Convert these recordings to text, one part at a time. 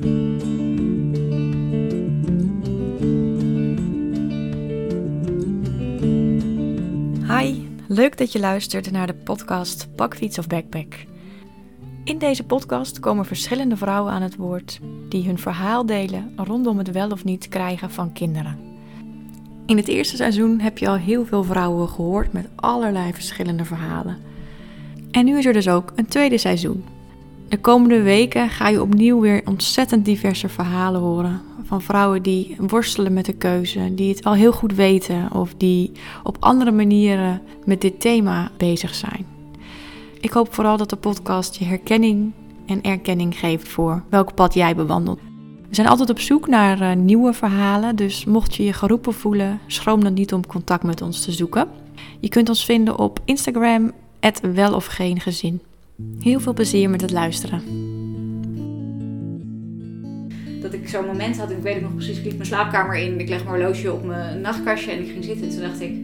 Hi, leuk dat je luistert naar de podcast Bakfiets of Backpack. In deze podcast komen verschillende vrouwen aan het woord die hun verhaal delen rondom het wel of niet krijgen van kinderen. In het eerste seizoen heb je al heel veel vrouwen gehoord met allerlei verschillende verhalen. En nu is er dus ook een tweede seizoen. De komende weken ga je opnieuw weer ontzettend diverse verhalen horen. Van vrouwen die worstelen met de keuze, die het al heel goed weten of die op andere manieren met dit thema bezig zijn. Ik hoop vooral dat de podcast je herkenning en erkenning geeft voor welk pad jij bewandelt. We zijn altijd op zoek naar uh, nieuwe verhalen, dus mocht je je geroepen voelen, schroom dan niet om contact met ons te zoeken. Je kunt ons vinden op Instagram, wel of geen gezin. Heel veel plezier met het luisteren. Dat ik zo'n moment had, ik weet het nog precies, ik liep mijn slaapkamer in, ik leg mijn horloge op mijn nachtkastje en ik ging zitten. En toen dacht ik,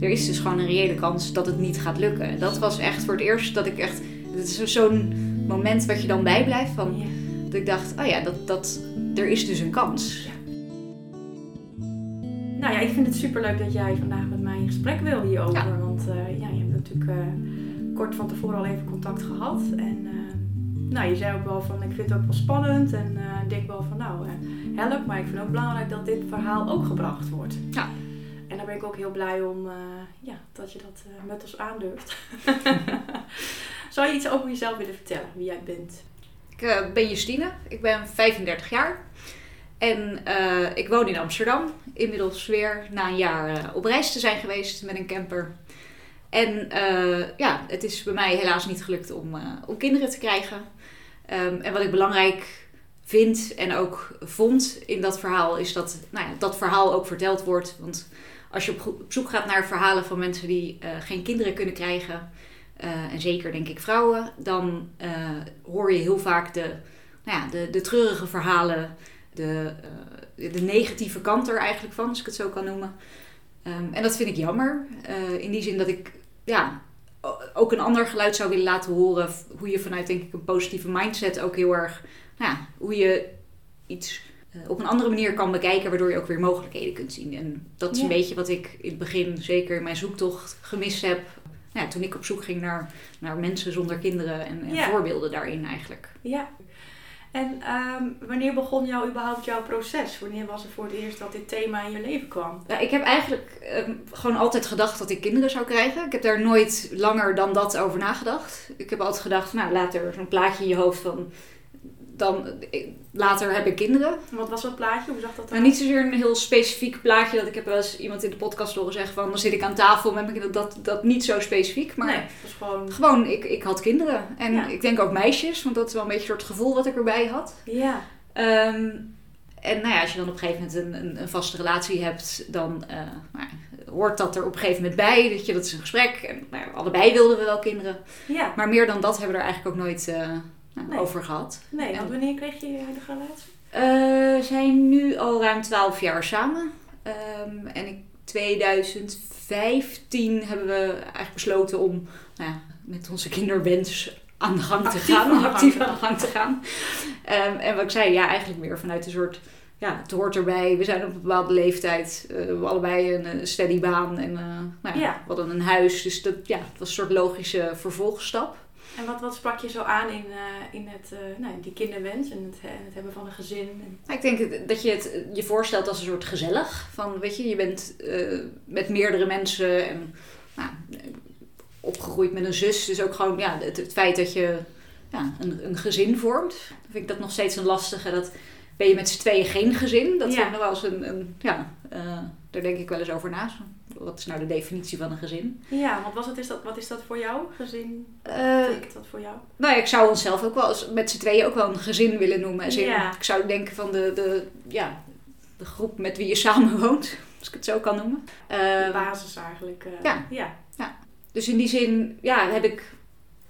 er is dus gewoon een reële kans dat het niet gaat lukken. Dat was echt voor het eerst dat ik echt, het is zo'n moment wat je dan bijblijft van, ja. dat ik dacht, oh ja, dat, dat, er is dus een kans. Nou ja, ik vind het superleuk dat jij vandaag met mij in gesprek wil hierover. Ja. Want uh, ja, je hebt natuurlijk uh, kort van tevoren al even contact gehad. En uh, nou, je zei ook wel van, ik vind het ook wel spannend. En ik denk wel van, nou, help. Maar ik vind ook belangrijk dat dit verhaal ook gebracht wordt. Ja. En daar ben ik ook heel blij om ja, dat je dat met ons aandurft. Zou je iets over jezelf willen vertellen, wie jij bent? Ik ben Justine, ik ben 35 jaar. En uh, ik woon in Amsterdam. Inmiddels weer na een jaar uh, op reis te zijn geweest met een camper. En uh, ja, het is bij mij helaas niet gelukt om, om kinderen te krijgen. Um, en wat ik belangrijk vind en ook vond in dat verhaal, is dat nou ja, dat verhaal ook verteld wordt. Want als je op, zoek gaat naar verhalen van mensen die geen kinderen kunnen krijgen, en zeker denk ik vrouwen, dan hoor je heel vaak de, nou ja, de, de treurige verhalen de, de negatieve kant er eigenlijk van, als ik het zo kan noemen. Um, en dat vind ik jammer. In die zin dat ik ja, ook een ander geluid zou willen laten horen. Hoe je vanuit denk ik een positieve mindset ook heel erg... Nou ja, hoe je iets uh, op een andere manier kan bekijken, waardoor je ook weer mogelijkheden kunt zien. En dat is ja. een beetje wat ik in het begin, zeker in mijn zoektocht, gemist heb. Ja, toen ik op zoek ging naar, naar mensen zonder kinderen en, en ja. voorbeelden daarin eigenlijk. Ja, en um, wanneer begon jou überhaupt jouw proces? Wanneer was er voor het eerst dat dit thema in je leven kwam? Ja, ik heb eigenlijk um, gewoon altijd gedacht dat ik kinderen zou krijgen. Ik heb daar nooit langer dan dat over nagedacht. Ik heb altijd gedacht, nou later zo'n plaatje in je hoofd van dan later heb ik kinderen. Wat was dat plaatje? Hoe zag dat nou, niet zozeer een heel specifiek plaatje. Dat ik heb wel eens iemand in de podcast horen zeggen van... dan zit ik aan tafel met mijn kinderen. Dat, dat niet zo specifiek. Maar nee, was gewoon... Gewoon, ik, ik had kinderen. En ja. ik denk ook meisjes. Want dat is wel een beetje een soort gevoel wat ik erbij had. Ja. Um, en nou ja, als je dan op een gegeven moment een, een, een vaste relatie hebt... dan uh, nou, hoort dat er op een gegeven moment bij. Dat, je, dat is een gesprek. En nou, allebei wilden we wel kinderen. Ja. Maar meer dan dat hebben we er eigenlijk ook nooit... Uh, nee. over gehad. Nee, want wanneer kreeg je je huidige relatie? Uh, we zijn nu al ruim 12 jaar samen. Um, en in 2015 hebben we eigenlijk besloten om nou ja, met onze kinderwens aan de gang actief te gaan. Aan actief aan de gang te gaan. Um, en wat ik zei, ja, eigenlijk meer vanuit een soort. Ja, het hoort erbij. We zijn op een bepaalde leeftijd. Uh, we hebben allebei een, een steady baan. En uh, nou ja, ja. we hadden een huis. Dus dat, ja, het was een soort logische vervolgstap. En wat, wat sprak je zo aan in, uh, in het, uh, nou, die kinderwens en het, en het hebben van een gezin? En... Nou, ik denk dat je het je voorstelt als een soort gezellig. Van, weet je, je bent uh, met meerdere mensen en nou, opgegroeid met een zus. Dus ook gewoon ja, het, het feit dat je ja, een, een gezin vormt. Dan vind ik dat nog steeds een lastige. Dat ben je met z'n tweeën geen gezin. Dat Ja. nog wel eens een, een ja, daar denk ik wel eens over na. Wat is nou de definitie van een gezin? Ja, want was het, is dat, wat is dat voor jou? Gezin? Wat Uh, betekent dat voor jou? nou ja, ik zou onszelf ook wel met z'n tweeën ook wel een gezin willen noemen. Als in, Ja. Ik zou denken van de, de, ja, de groep met wie je samen woont, als ik het zo kan noemen. De Uh, basis eigenlijk. eh, ja. ja. dus in die zin ja, heb ik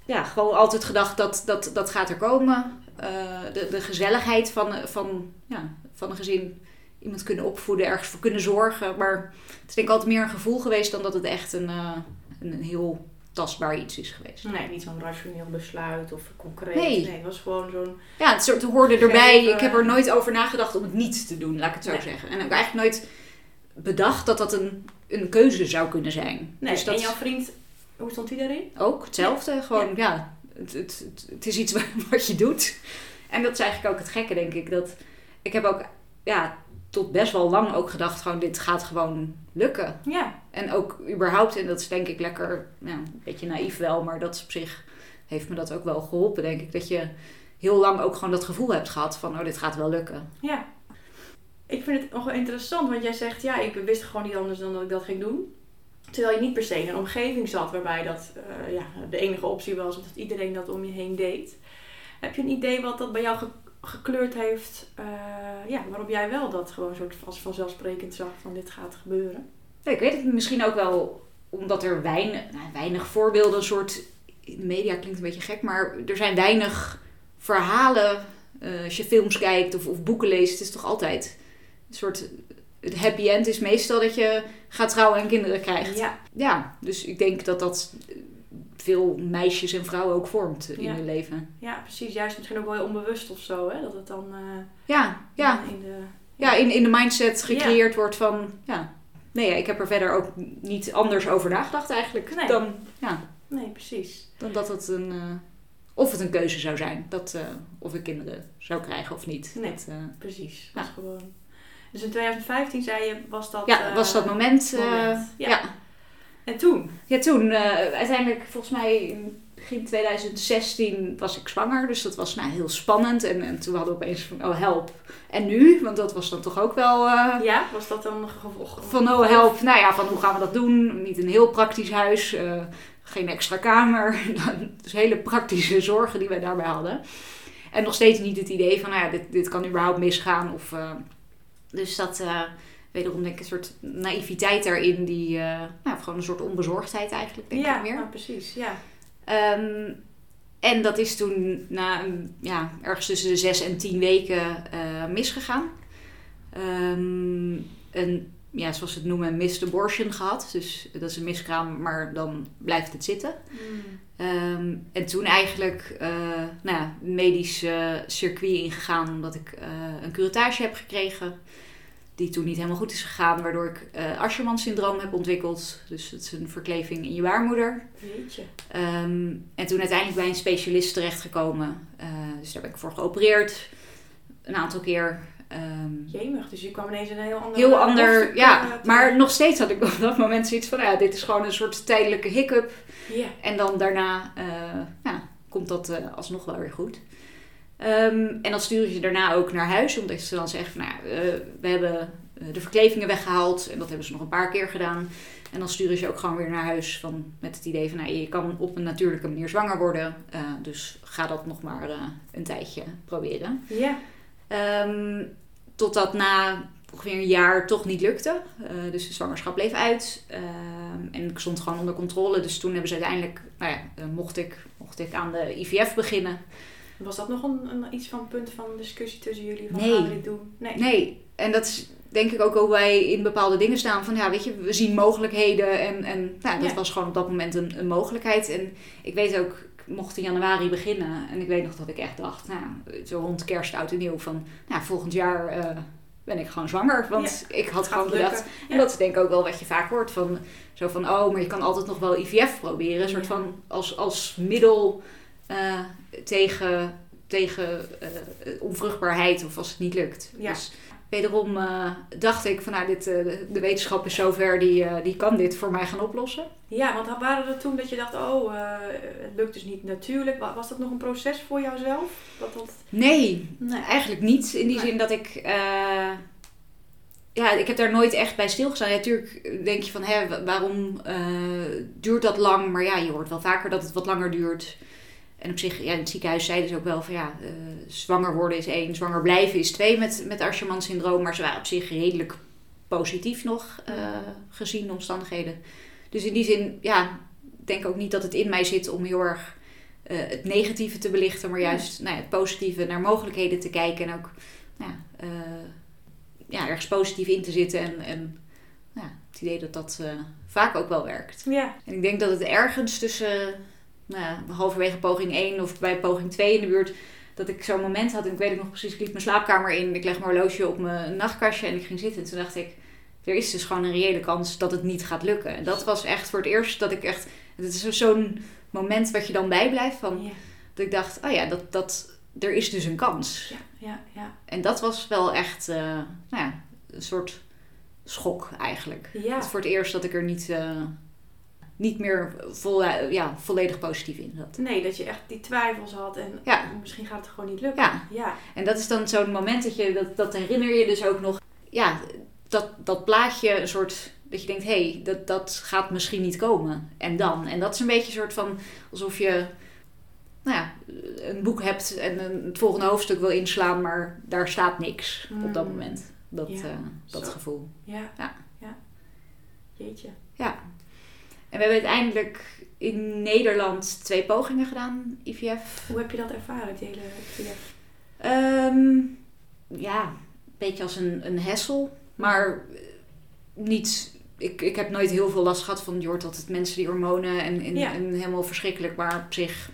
ja, gewoon altijd gedacht dat dat, dat gaat er komen. Uh, de, de gezelligheid van, van, ja, van een gezin. Iemand kunnen opvoeden, ergens voor kunnen zorgen. Maar het is denk ik altijd meer een gevoel geweest dan dat het echt een, uh, een, een heel tastbaar iets is geweest. Nee, niet zo'n rationeel besluit of concreet. Nee. het was gewoon zo'n... Ja, het soort hoorde erbij. Ik heb er nooit over nagedacht om het niet te doen, laat ik het zo Nee. zeggen. En ik heb eigenlijk nooit bedacht dat dat een, een keuze zou kunnen zijn. Nee, dus dat en jouw vriend, hoe stond hij daarin? ook hetzelfde. Gewoon, ja, het, het, het, het is iets wat je doet. En dat is eigenlijk ook het gekke, denk ik. Dat, ik heb ook, ja, tot best wel lang ook gedacht, gewoon dit gaat gewoon lukken. Ja, En ook überhaupt, en dat is denk ik lekker, ja, een beetje naïef wel, maar dat is op zich heeft me dat ook wel geholpen, denk ik. Dat je heel lang ook gewoon dat gevoel hebt gehad van, oh, dit gaat wel lukken. ja. Ik vind het nog wel interessant, want jij zegt, ja, ik wist gewoon niet anders dan dat ik dat ging doen. Terwijl je niet per se in een omgeving zat waarbij dat eh, ja, de enige optie was, of dat iedereen dat om je heen deed. Heb je een idee wat dat bij jou gekleurd heeft, eh, ja, waarop jij wel dat gewoon soort als vanzelfsprekend zag van dit gaat gebeuren? Ja, ik weet het misschien ook wel omdat er weinig, nou, weinig voorbeelden, een soort, in de media klinkt een beetje gek, maar er zijn weinig verhalen. eh, als je films kijkt of, of boeken leest, het is toch altijd een soort, het happy end is meestal dat je gaat trouwen en kinderen krijgt. Ja, Ja, dus ik denk dat dat veel meisjes en vrouwen ook vormt in Ja. hun leven. ja, precies. Juist misschien ook wel heel onbewust of zo, hè? Dat het dan eh, Ja, ja. in de... ja in, in de mindset gecreëerd wordt van, ja. Nee, ja, ik heb er verder ook niet anders over nagedacht eigenlijk. Nee. Dan, ja, Nee, precies. dan dat het een, eh, of het een keuze zou zijn. Dat, eh, of ik kinderen zou krijgen of niet. Nee. Dat, Precies. Dat is gewoon... Dus in 2015 zei je, was dat... ja, was dat moment. moment. Ja. En toen? Ja, toen, eh, uiteindelijk, volgens mij in begin 2016 was ik zwanger. Dus dat was nou, heel spannend. En, en toen hadden we opeens van, oh help. En nu? Want dat was dan toch ook wel eh, Ja, was dat dan een gevolg? van, oh help. Nou ja, van hoe gaan we dat doen? Niet een heel praktisch huis. eh, geen extra kamer. dus hele praktische zorgen die wij daarbij hadden. En nog steeds niet het idee van, nou ja, dit, dit kan überhaupt misgaan. Of, eh, dus dat... Wederom denk ik een soort naïviteit daarin, die, eh, nou, gewoon een soort onbezorgdheid eigenlijk, denk ja, ik meer. nou, precies. Ja. Ehm, en dat is toen na een- ja, ergens tussen de zes en tien weken eh, misgegaan. Ehm, een, ja, zoals ze het noemen, een missed abortion gehad. Dus dat is een miskraam, maar dan blijft het zitten. Ehm, en toen eigenlijk uh, nou ja, een medisch circuit ingegaan, omdat ik een curettage heb gekregen. Die toen niet helemaal goed is gegaan, waardoor ik uh, Asherman-syndroom heb ontwikkeld. Dus het is een verkleving in je baarmoeder. Jeetje. Ehm, en toen uiteindelijk bij een specialist terechtgekomen. Uh, dus daar ben ik voor geopereerd. Een aantal keer. Um, Jemig, dus je kwam ineens in een heel ander... Heel ander, ja. Maar nog steeds had ik op dat moment zoiets van... Ja, dit is gewoon een soort tijdelijke hiccup. Ja. En dan daarna uh, ja, komt dat alsnog wel weer goed. Um, en dan sturen ze daarna ook naar huis. Omdat ze dan zeggen van... Nou, uh, we hebben de verklevingen weggehaald. En dat hebben ze nog een paar keer gedaan. En dan sturen ze ook gewoon weer naar huis van, met het idee van... Nou, je kan op een natuurlijke manier zwanger worden. Uh, dus ga dat nog maar een tijdje proberen. Ja. Um, totdat na ongeveer een jaar toch niet lukte. Uh, dus de zwangerschap bleef uit. Uh, en ik stond gewoon onder controle. Dus toen hebben ze uiteindelijk, nou ja, mocht, ik, mocht ik aan de IVF beginnen. Was dat nog een, een, iets van punt van discussie tussen jullie? Van nee. gaan we dit doen? Nee. Nee. En dat is denk ik ook hoe wij in bepaalde dingen staan. Van ja, weet je, we zien mogelijkheden. En, en nou, dat Ja. was gewoon op dat moment een, een mogelijkheid. En ik weet ook, ik mocht in januari beginnen. En ik weet nog dat ik echt dacht, nou, zo rond kerst, oud en nieuw. Van nou, volgend jaar eh, ben ik gewoon zwanger. Want ik had gewoon bedacht. En dat is denk ik ook wel wat je vaak hoort. Van, zo van, oh, maar je kan altijd nog wel IVF proberen. Een soort van als, als middel eh, tegen, tegen eh, onvruchtbaarheid of als het niet lukt. Ja. Dus wederom eh, dacht ik van, nou, dit, eh, de, wetenschap is zover, die, die kan dit voor mij gaan oplossen. Ja, want waren er toen dat je dacht, oh, het lukt dus niet natuurlijk. Wa- Was dat nog een proces voor jouzelf? Dat dat... Nee, Nee. eigenlijk niet. In die Nee. zin dat ik. ja, ik heb daar nooit echt bij stilgestaan. Ja, natuurlijk denk je van, hè, wa- waarom duurt dat lang? Maar ja, je hoort wel vaker dat het wat langer duurt. En op zich, ja, in het ziekenhuis zeiden ze ook wel van ja, eh, zwanger worden is één, zwanger blijven is twee met, met Asherman syndroom. Maar ze waren op zich redelijk positief nog eh, gezien de omstandigheden. Dus in die zin, ja, ik denk ook niet dat het in mij zit om heel erg eh, het negatieve te belichten, maar juist nou ja, het positieve naar mogelijkheden te kijken en ook nou ja, ja, ergens positief in te zitten en, en ja, het idee dat dat vaak ook wel werkt. Ja. En ik denk dat het ergens tussen nou, ja, halverwege poging 1 of bij poging 2 in de buurt, dat ik zo'n moment had. En ik weet het nog precies, ik liep mijn slaapkamer in. Ik leg mijn horloge op mijn nachtkastje en ik ging zitten. En toen dacht ik, er is dus gewoon een reële kans dat het niet gaat lukken. En dat was echt voor het eerst dat ik echt... Het is zo- zo'n moment wat je dan bijblijft van... Ja. Dat ik dacht, oh ja, dat, dat, er is dus een kans. Ja, ja, ja. En dat was wel echt eh, nou ja, een soort schok eigenlijk. Ja. Voor het eerst dat ik er niet, eh, niet meer vol, ja, volledig positief in zat. Nee, dat je echt die twijfels had en Ja. misschien gaat het gewoon niet lukken. Ja. Ja. En dat is dan zo'n moment dat je, dat, dat herinner je dus ook nog, ja, dat, dat plaatje, een soort, dat je denkt, hé, hey, dat, dat gaat misschien niet komen. En dan? En dat is een beetje een soort van, alsof je, nou ja, een boek hebt en een, het volgende hoofdstuk wil inslaan, maar daar staat niks op dat Mm. moment. Dat, Ja, eh, dat zo. gevoel. Ja. Ja. ja. Jeetje. Ja. En we hebben uiteindelijk in Nederland twee pogingen gedaan, IVF. Hoe heb je dat ervaren, die hele IVF? Ehm, ja, een beetje als een, een hessel. Maar eh, niet... Ik, ik heb nooit heel veel last gehad van... Je hoort altijd mensen die hormonen en, en, Ja. en helemaal verschrikkelijk. Maar op zich...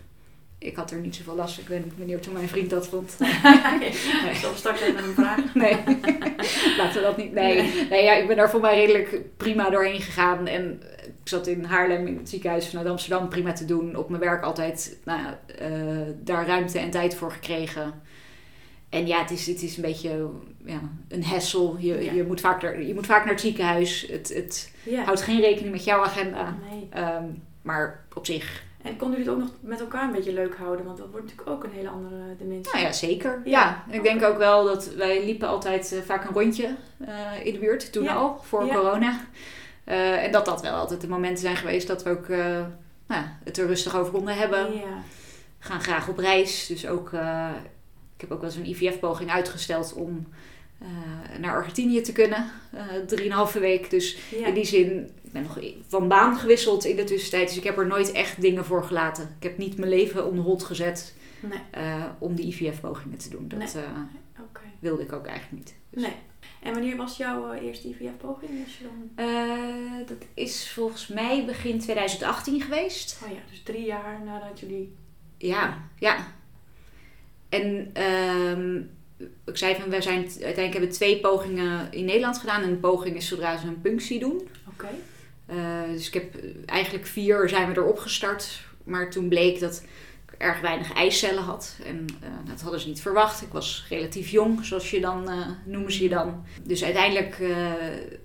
Ik had er niet zoveel last. Ik ben benieuwd hoe mijn vriend dat vond. Ik zal straks even een vraag. Nee, laten we dat niet. Nee, nee. ja, ik ben daar voor mij redelijk prima doorheen gegaan. En ik zat in Haarlem in het ziekenhuis vanuit Amsterdam prima te doen. Op mijn werk altijd nou, eh, daar ruimte en tijd voor gekregen. En ja, het is, het is een beetje ja, een hessel. Je, Ja. je, moet vaak naar, je moet vaak naar het ziekenhuis. Het, het Ja. houdt geen rekening met jouw agenda. Nee. Ehm, maar op zich, En konden jullie het ook nog met elkaar een beetje leuk houden? Want dat wordt natuurlijk ook een hele andere dimensie. nou ja, zeker. Ja. Ik denk ook wel dat wij liepen altijd eh, vaak een rondje eh, in de buurt. Toen Ja. al, voor Ja. corona. Eh, en dat dat wel altijd de momenten zijn geweest dat we ook nou, het er rustig over konden hebben. Gaan graag op reis. Dus ook, ik heb ook wel eens een IVF-poging uitgesteld om naar Argentinië te kunnen. eh drieënhalve week. Dus Ja. in die zin, ben nog van baan gewisseld in de tussentijd. Dus ik heb er nooit echt dingen voor gelaten. Ik heb niet mijn leven on hold gezet Nee. eh, om die IVF-pogingen te doen. Dat Nee. eh, wilde ik ook eigenlijk niet. Dus, Nee. En wanneer was jouw eh, eerste IVF-poging? Als je dan... dat is volgens mij begin 2018 geweest. Oh ja, dus drie jaar nadat jullie... Ja, ja. En ehm, ik zei van, we zijn uiteindelijk hebben we twee pogingen in Nederland gedaan. En een poging is zodra ze een punctie doen. Oké. Eh, dus ik heb eh, eigenlijk vier zijn we erop gestart. Maar toen bleek dat ik erg weinig eicellen had. En eh, dat hadden ze niet verwacht. Ik was relatief jong, zoals je dan, eh, noemen ze je dan. Dus uiteindelijk eh,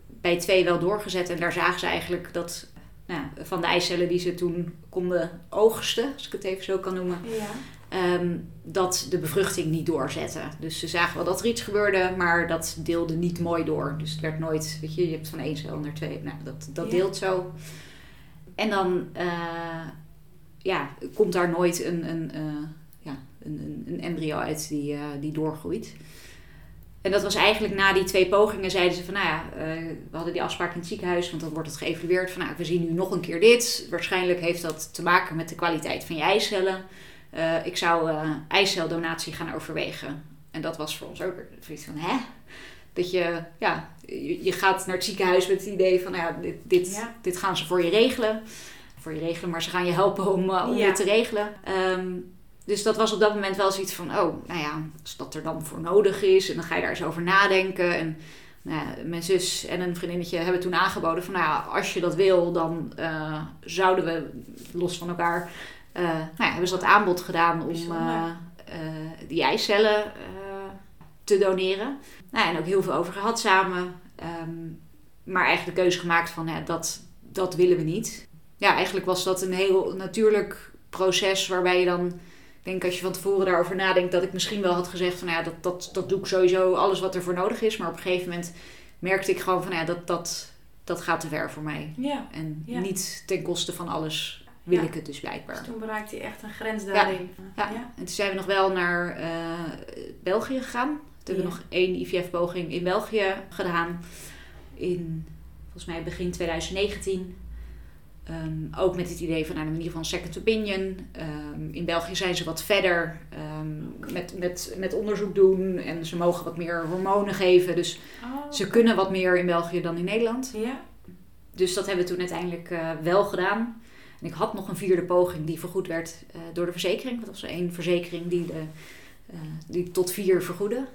bij twee wel doorgezet. En daar zagen ze eigenlijk dat nou, van de eicellen die ze toen konden oogsten, als ik het even zo kan noemen, Ja. Ehm, dat de bevruchting niet doorzette. Dus ze zagen wel dat er iets gebeurde, maar dat deelde niet mooi door. Dus het werd nooit, weet je, je hebt van één cel naar twee. Nou, dat, dat Ja. deelt zo. En dan eh, ja, komt daar nooit een, een, eh, ja, een, een, een embryo uit die, eh, die doorgroeit. En dat was eigenlijk na die twee pogingen zeiden ze van, nou ja, we hadden die afspraak in het ziekenhuis, want dan wordt het geëvalueerd van, nou, we zien nu nog een keer dit. Waarschijnlijk heeft dat te maken met de kwaliteit van je eicellen. Eh, ik zou eh eiceldonatie gaan overwegen. En dat was voor ons ook zoiets van, hè? Dat je, ja, je, je gaat naar het ziekenhuis met het idee van, nou ja, dit, dit, Ja. dit gaan ze voor je regelen. Voor je regelen, maar ze gaan je helpen om, eh, om Ja. dit te regelen. Ehm, dus dat was op dat moment wel zoiets van, oh, nou ja, als dat er dan voor nodig is. En dan ga je daar eens over nadenken. En nou ja, mijn zus en een vriendinnetje hebben toen aangeboden van, nou ja, als je dat wil, dan zouden we los van elkaar, eh, nou ja, hebben ze dat aanbod gedaan om eh, eh, die eicellen te doneren. Nou, en ook heel veel over gehad samen. Ehm, maar eigenlijk de keuze gemaakt van, dat, dat willen we niet. Ja, eigenlijk was dat een heel natuurlijk proces waarbij je dan... Ik denk als je van tevoren daarover nadenkt dat ik misschien wel had gezegd van nou ja, dat, dat, dat doe ik sowieso alles wat er voor nodig is. Maar op een gegeven moment merkte ik gewoon van ja, dat, dat, dat gaat te ver voor mij. Ja. En Ja. niet ten koste van alles wil Ja. ik het dus blijkbaar. Dus toen bereikte je echt een grens daarin. Ja. En toen zijn we nog wel naar eh, België gegaan. Toen hebben we nog één IVF-poging in België gedaan. In, volgens mij begin 2019. Eh, Ehm, ook met het idee van nou, ieder geval een second opinion. Ehm, in België zijn ze wat verder ehm, met, met, met onderzoek doen en ze mogen wat meer hormonen geven. Dus Oh, ze kunnen wat meer in België dan in Nederland. Ja. Dus dat hebben we toen uiteindelijk eh, wel gedaan. En ik had nog een vierde poging die vergoed werd eh, door de verzekering. Dat was één verzekering die, de, eh, die tot vier vergoedde.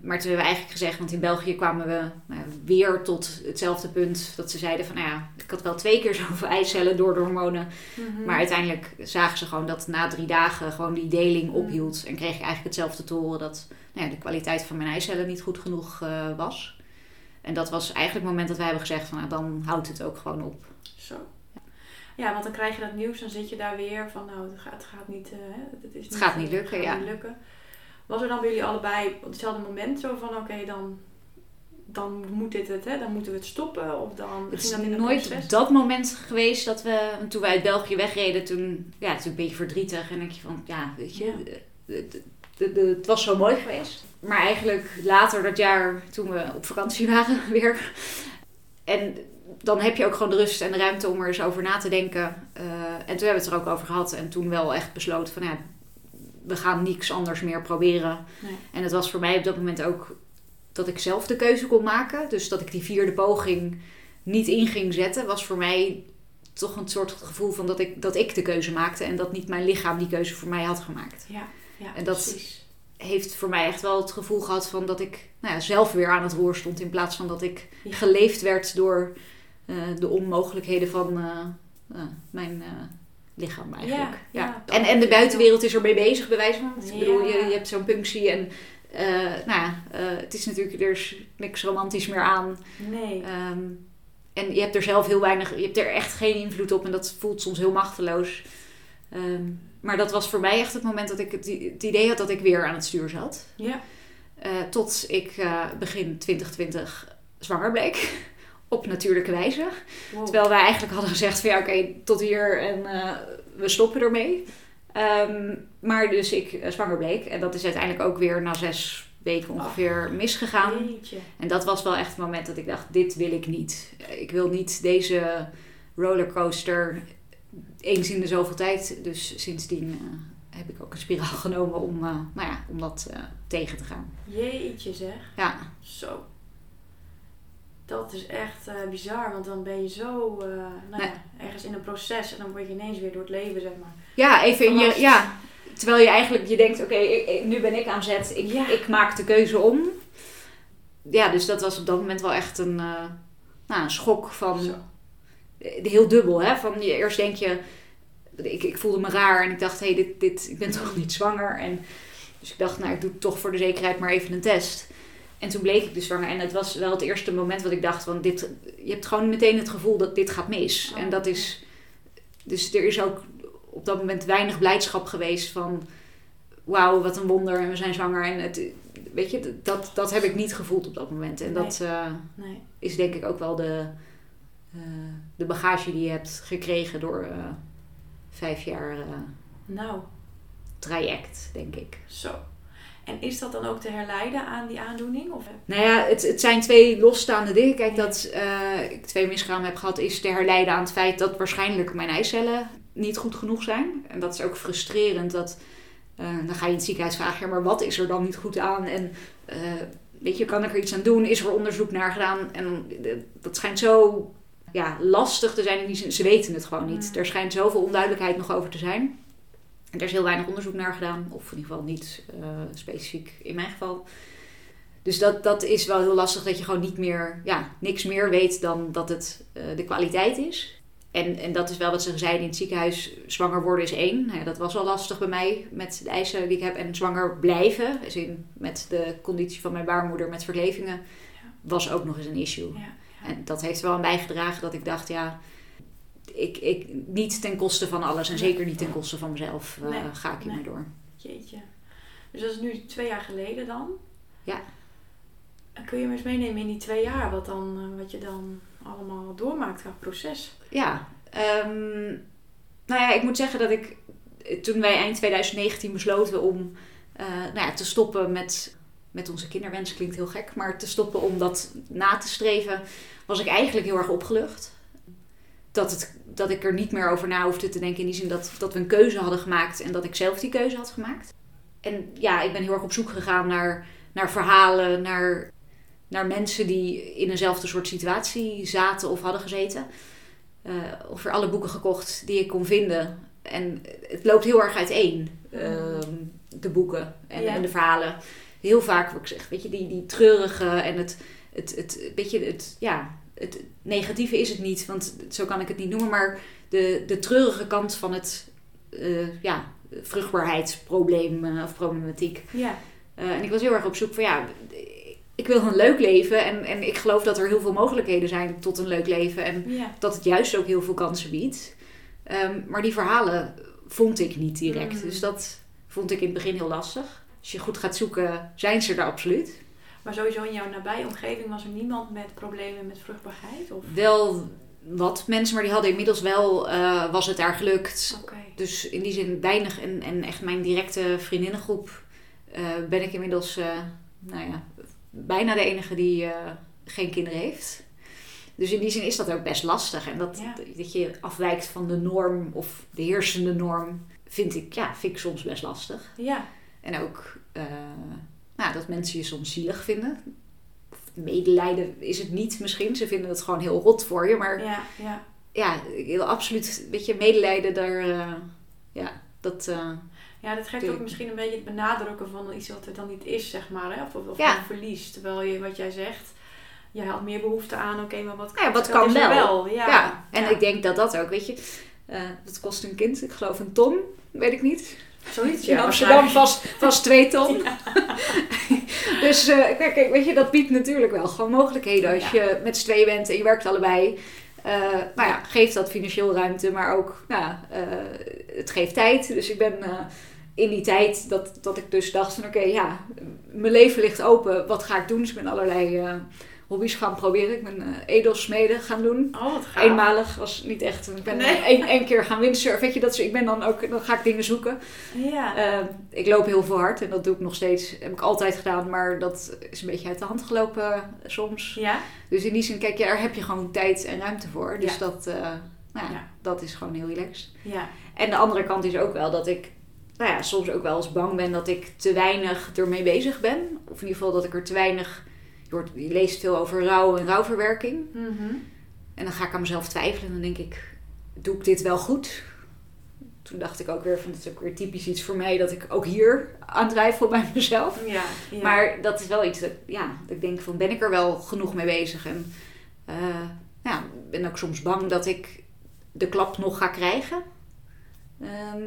Maar toen hebben we eigenlijk gezegd, want in België kwamen we nou weer tot hetzelfde punt. Dat ze zeiden van, nou ja, ik had wel twee keer zoveel eicellen door de hormonen. Mhm. Maar uiteindelijk zagen ze gewoon dat na drie dagen gewoon die deling Mm. ophield. En kreeg ik eigenlijk hetzelfde te horen dat nou ja, de kwaliteit van mijn eicellen niet goed genoeg eh, was. En dat was eigenlijk het moment dat wij hebben gezegd van, nou, dan houdt het ook gewoon op. Zo. Ja, want dan krijg je dat nieuws, dan zit je daar weer van, nou, het gaat, het gaat niet, hè, het is Het gaat niet lukken, gaat ja. niet lukken. Was er dan bij jullie allebei op hetzelfde moment zo van, oké, dan, dan moet dit het, hè, dan moeten we het stoppen? Of dan Het is dat in nooit proces? dat moment geweest dat we, toen wij uit België wegreden, toen, ja, het is een beetje verdrietig. En denk je van, ja, weet je, Ja. de- de- de- de- het was zo mooi geweest. Maar eigenlijk later dat jaar, toen we op vakantie waren weer. En dan heb je ook gewoon de rust en de ruimte om er eens over na te denken. Eh, en toen hebben we het er ook over gehad. En toen wel echt besloten van, ja, we gaan niks anders meer proberen. Nee. En het was voor mij op dat moment ook dat ik zelf de keuze kon maken. Dus dat ik die vierde poging niet in ging zetten, was voor mij toch een soort gevoel van dat ik, dat ik de keuze maakte. En dat niet mijn lichaam die keuze voor mij had gemaakt. Ja, ja En dat- precies. Heeft voor mij echt wel het gevoel gehad van dat ik nou ja, zelf weer aan het roer stond. In plaats van dat ik Ja. geleefd werd door de onmogelijkheden van eh, eh, mijn eh, lichaam eigenlijk. Ja, ja, en, en de buitenwereld is ermee bezig, bij wijze van. Ik bedoel, je, je hebt zo'n punctie en eh, nou ja, eh, het is natuurlijk, er is niks romantisch meer aan. Nee. Ehm, en je hebt er zelf heel weinig, je hebt er echt geen invloed op en dat voelt soms heel machteloos. Ehm, maar dat was voor mij echt het moment dat ik het, het idee had dat ik weer aan het stuur zat. ja. Eh, tot ik eh, begin 2020 zwanger bleek. Op natuurlijke wijze. Wow. Terwijl wij eigenlijk hadden gezegd van ja oké, tot hier en eh, we stoppen ermee. Ehm, maar dus ik eh, zwanger bleek. En dat is uiteindelijk ook weer na zes weken ongeveer misgegaan. Jeetje. En dat was wel echt het moment dat ik dacht, dit wil ik niet. Ik wil niet deze rollercoaster eens in de zoveel tijd. Dus sindsdien eh, heb ik ook een spiraal genomen om, nou ja, om dat tegen te gaan. Jeetje zeg. Ja, Zo. Dat is echt eh, bizar, want dan ben je zo eh, nou Nee. ja, ergens in een proces en dan word je ineens weer door het leven, zeg maar. ja even in je... Ja, terwijl je eigenlijk je denkt, oké, nu ben ik aan zet. Ik, Ja. ik maak de keuze om. Ja, dus dat was op dat moment wel echt een, eh, nou, een schok van... Zo. heel dubbel, hè? Van je, eerst denk je, ik, ik voelde me raar en ik dacht, hé, hey, dit, dit, ik ben toch niet zwanger. En, dus ik dacht, nou, ik doe toch voor de zekerheid maar even een test. En toen bleek ik dus zwanger. En het was wel het eerste moment wat ik dacht, van dit, je hebt gewoon meteen het gevoel dat dit gaat mis. Oh, en dat is, dus er is ook op dat moment weinig blijdschap geweest van, wauw, wat een wonder en we zijn zwanger. En het, weet je, dat, dat heb ik niet gevoeld op dat moment. En Nee. dat... eh, Nee. is denk ik ook wel de, eh, de bagage die je hebt gekregen door eh, vijf jaar eh, Nou, traject, denk ik. zo. En is dat dan ook te herleiden aan die aandoening? Of, Nou ja, het, het zijn twee losstaande dingen. Kijk, dat eh, ik twee miskramen heb gehad, is te herleiden aan het feit dat waarschijnlijk mijn eicellen niet goed genoeg zijn. En dat is ook frustrerend. Dat, eh, dan ga je in het ziekenhuis vragen, ja, maar wat is er dan niet goed aan? En eh, weet je, kan ik er iets aan doen? Is er onderzoek naar gedaan? En dat schijnt zo ja, lastig te zijn in die zin. Ze weten het gewoon niet. Mm. Er schijnt zoveel onduidelijkheid nog over te zijn. Er is heel weinig onderzoek naar gedaan. Of in ieder geval niet eh, specifiek in mijn geval. Dus dat, dat is wel heel lastig dat je gewoon niet meer, ja, niks meer weet dan dat het eh, de kwaliteit is. En, en dat is wel wat ze zeiden in het ziekenhuis. Zwanger worden is één. Nou ja, dat was al lastig bij mij met de eisen die ik heb. En zwanger blijven, dus in, met de conditie van mijn baarmoeder met verlevingen, was ook nog eens een issue. Ja, ja. En dat heeft er wel aan bijgedragen dat ik dacht, ja, ik, ik, niet ten koste van alles en zeker niet ten koste van mezelf eh, Nee, ga ik hiermee nee. door. Jeetje. Dus dat is nu twee jaar geleden dan? Ja. Kun je me eens meenemen in die twee jaar, wat, dan, eh, wat je dan allemaal doormaakt qua proces? Ja, ehm, nou ja, ik moet zeggen dat ik toen wij eind 2019 besloten om eh, nou ja, te stoppen met, met onze kinderwens, klinkt heel gek, maar te stoppen om dat na te streven, was ik eigenlijk heel erg opgelucht. Dat het dat ik er niet meer over na hoefde te denken. In die zin dat, dat we een keuze hadden gemaakt en dat ik zelf die keuze had gemaakt. En ja, ik ben heel erg op zoek gegaan naar, naar verhalen, naar, naar mensen die in eenzelfde soort situatie zaten of hadden gezeten. Uh, of er alle boeken gekocht die ik kon vinden. En het loopt heel erg uiteen, uh, de boeken en, Ja. en de verhalen. Heel vaak, wat ik zeg, weet je, die, die treurige en het, het, het, weet je, het, ja, het negatieve is het niet, want zo kan ik het niet noemen, maar de, de treurige kant van het, eh, ja, vruchtbaarheidsprobleem eh, of problematiek. Ja. Eh, en ik was heel erg op zoek van ja, ik wil een leuk leven en, en ik geloof dat er heel veel mogelijkheden zijn tot een leuk leven en Ja. dat het juist ook heel veel kansen biedt. Ehm, maar die verhalen vond ik niet direct, Mm. dus dat vond ik in het begin heel lastig. Als je goed gaat zoeken, zijn ze er absoluut. Maar sowieso in jouw nabije omgeving was er niemand met problemen met vruchtbaarheid? Of? Wel wat mensen, maar die hadden inmiddels wel, eh, was het daar gelukt. Dus in die zin weinig en, en echt mijn directe vriendinnengroep eh, ben ik inmiddels, eh, nou ja, bijna de enige die geen kinderen heeft. Dus in die zin is dat ook best lastig. En dat, Ja. dat je afwijkt van de norm of de heersende norm, vind ik, ja, vind ik soms best lastig. Ja. En ook nou, dat mensen je soms zielig vinden. Of medelijden is het niet misschien. Ze vinden het gewoon heel rot voor je. Maar Ja. Ja. ja, ik wil absoluut, weet je, medelijden daar, eh, ja, dat, eh, Ja, dat geeft ook misschien een beetje het benadrukken van iets wat er dan niet is, zeg maar. Hè? Of, of Ja. een verlies. Terwijl je, wat jij zegt, jij had meer behoefte aan, oké, maar wat, ja, wat kan er wel. Ja. ja. En Ja. ik denk dat dat ook, weet je, eh dat kost een kind, ik geloof een ton, weet ik niet. Zoiets, In ja. Amsterdam vast, vast twee ton. dus eh, kijk, kijk, weet je, dat biedt natuurlijk wel gewoon mogelijkheden. Als Ja. je met z'n tweeën bent en je werkt allebei. eh, nou ja, geeft dat financieel ruimte, maar ook, nou, eh, het geeft tijd. Dus ik ben in die tijd dat, dat ik dus dacht van, oké, ja, mijn leven ligt open. Wat ga ik doen? Dus ik ben allerlei hobby's gaan proberen. Ik ben eh edelsmeden gaan doen. Oh, wat gaaf. Eenmalig was niet echt. Ik ben Nee. eh, één, één keer gaan windsurfen. Weet je, dat, is- ik ben dan ook, dan ga ik dingen zoeken. Ja. Eh, ik loop heel veel hard en dat doe ik nog steeds. Heb ik altijd gedaan, maar dat is een beetje uit de hand gelopen soms. ja. Dus in die zin, kijk, ja, daar heb je gewoon tijd en ruimte voor. Dus Ja. dat, nou ja, Ja. dat is gewoon heel relaxed. Ja. En de andere kant is ook wel dat ik nou ja, soms ook wel eens bang ben dat ik te weinig ermee bezig ben. Of in ieder geval dat ik er te weinig. Je, leest veel over rouw en rouwverwerking. Mhm. En dan ga ik aan mezelf twijfelen en dan denk ik, doe ik dit wel goed? Toen dacht ik ook weer van, het is ook weer typisch iets voor mij dat ik ook hier aan twijfel bij mezelf. Ja. ja. Maar dat is wel iets dat, ja, dat ik denk van, ben ik er wel genoeg mee bezig? En eh, ja, ben ook soms bang dat ik de klap nog ga krijgen. Ehm,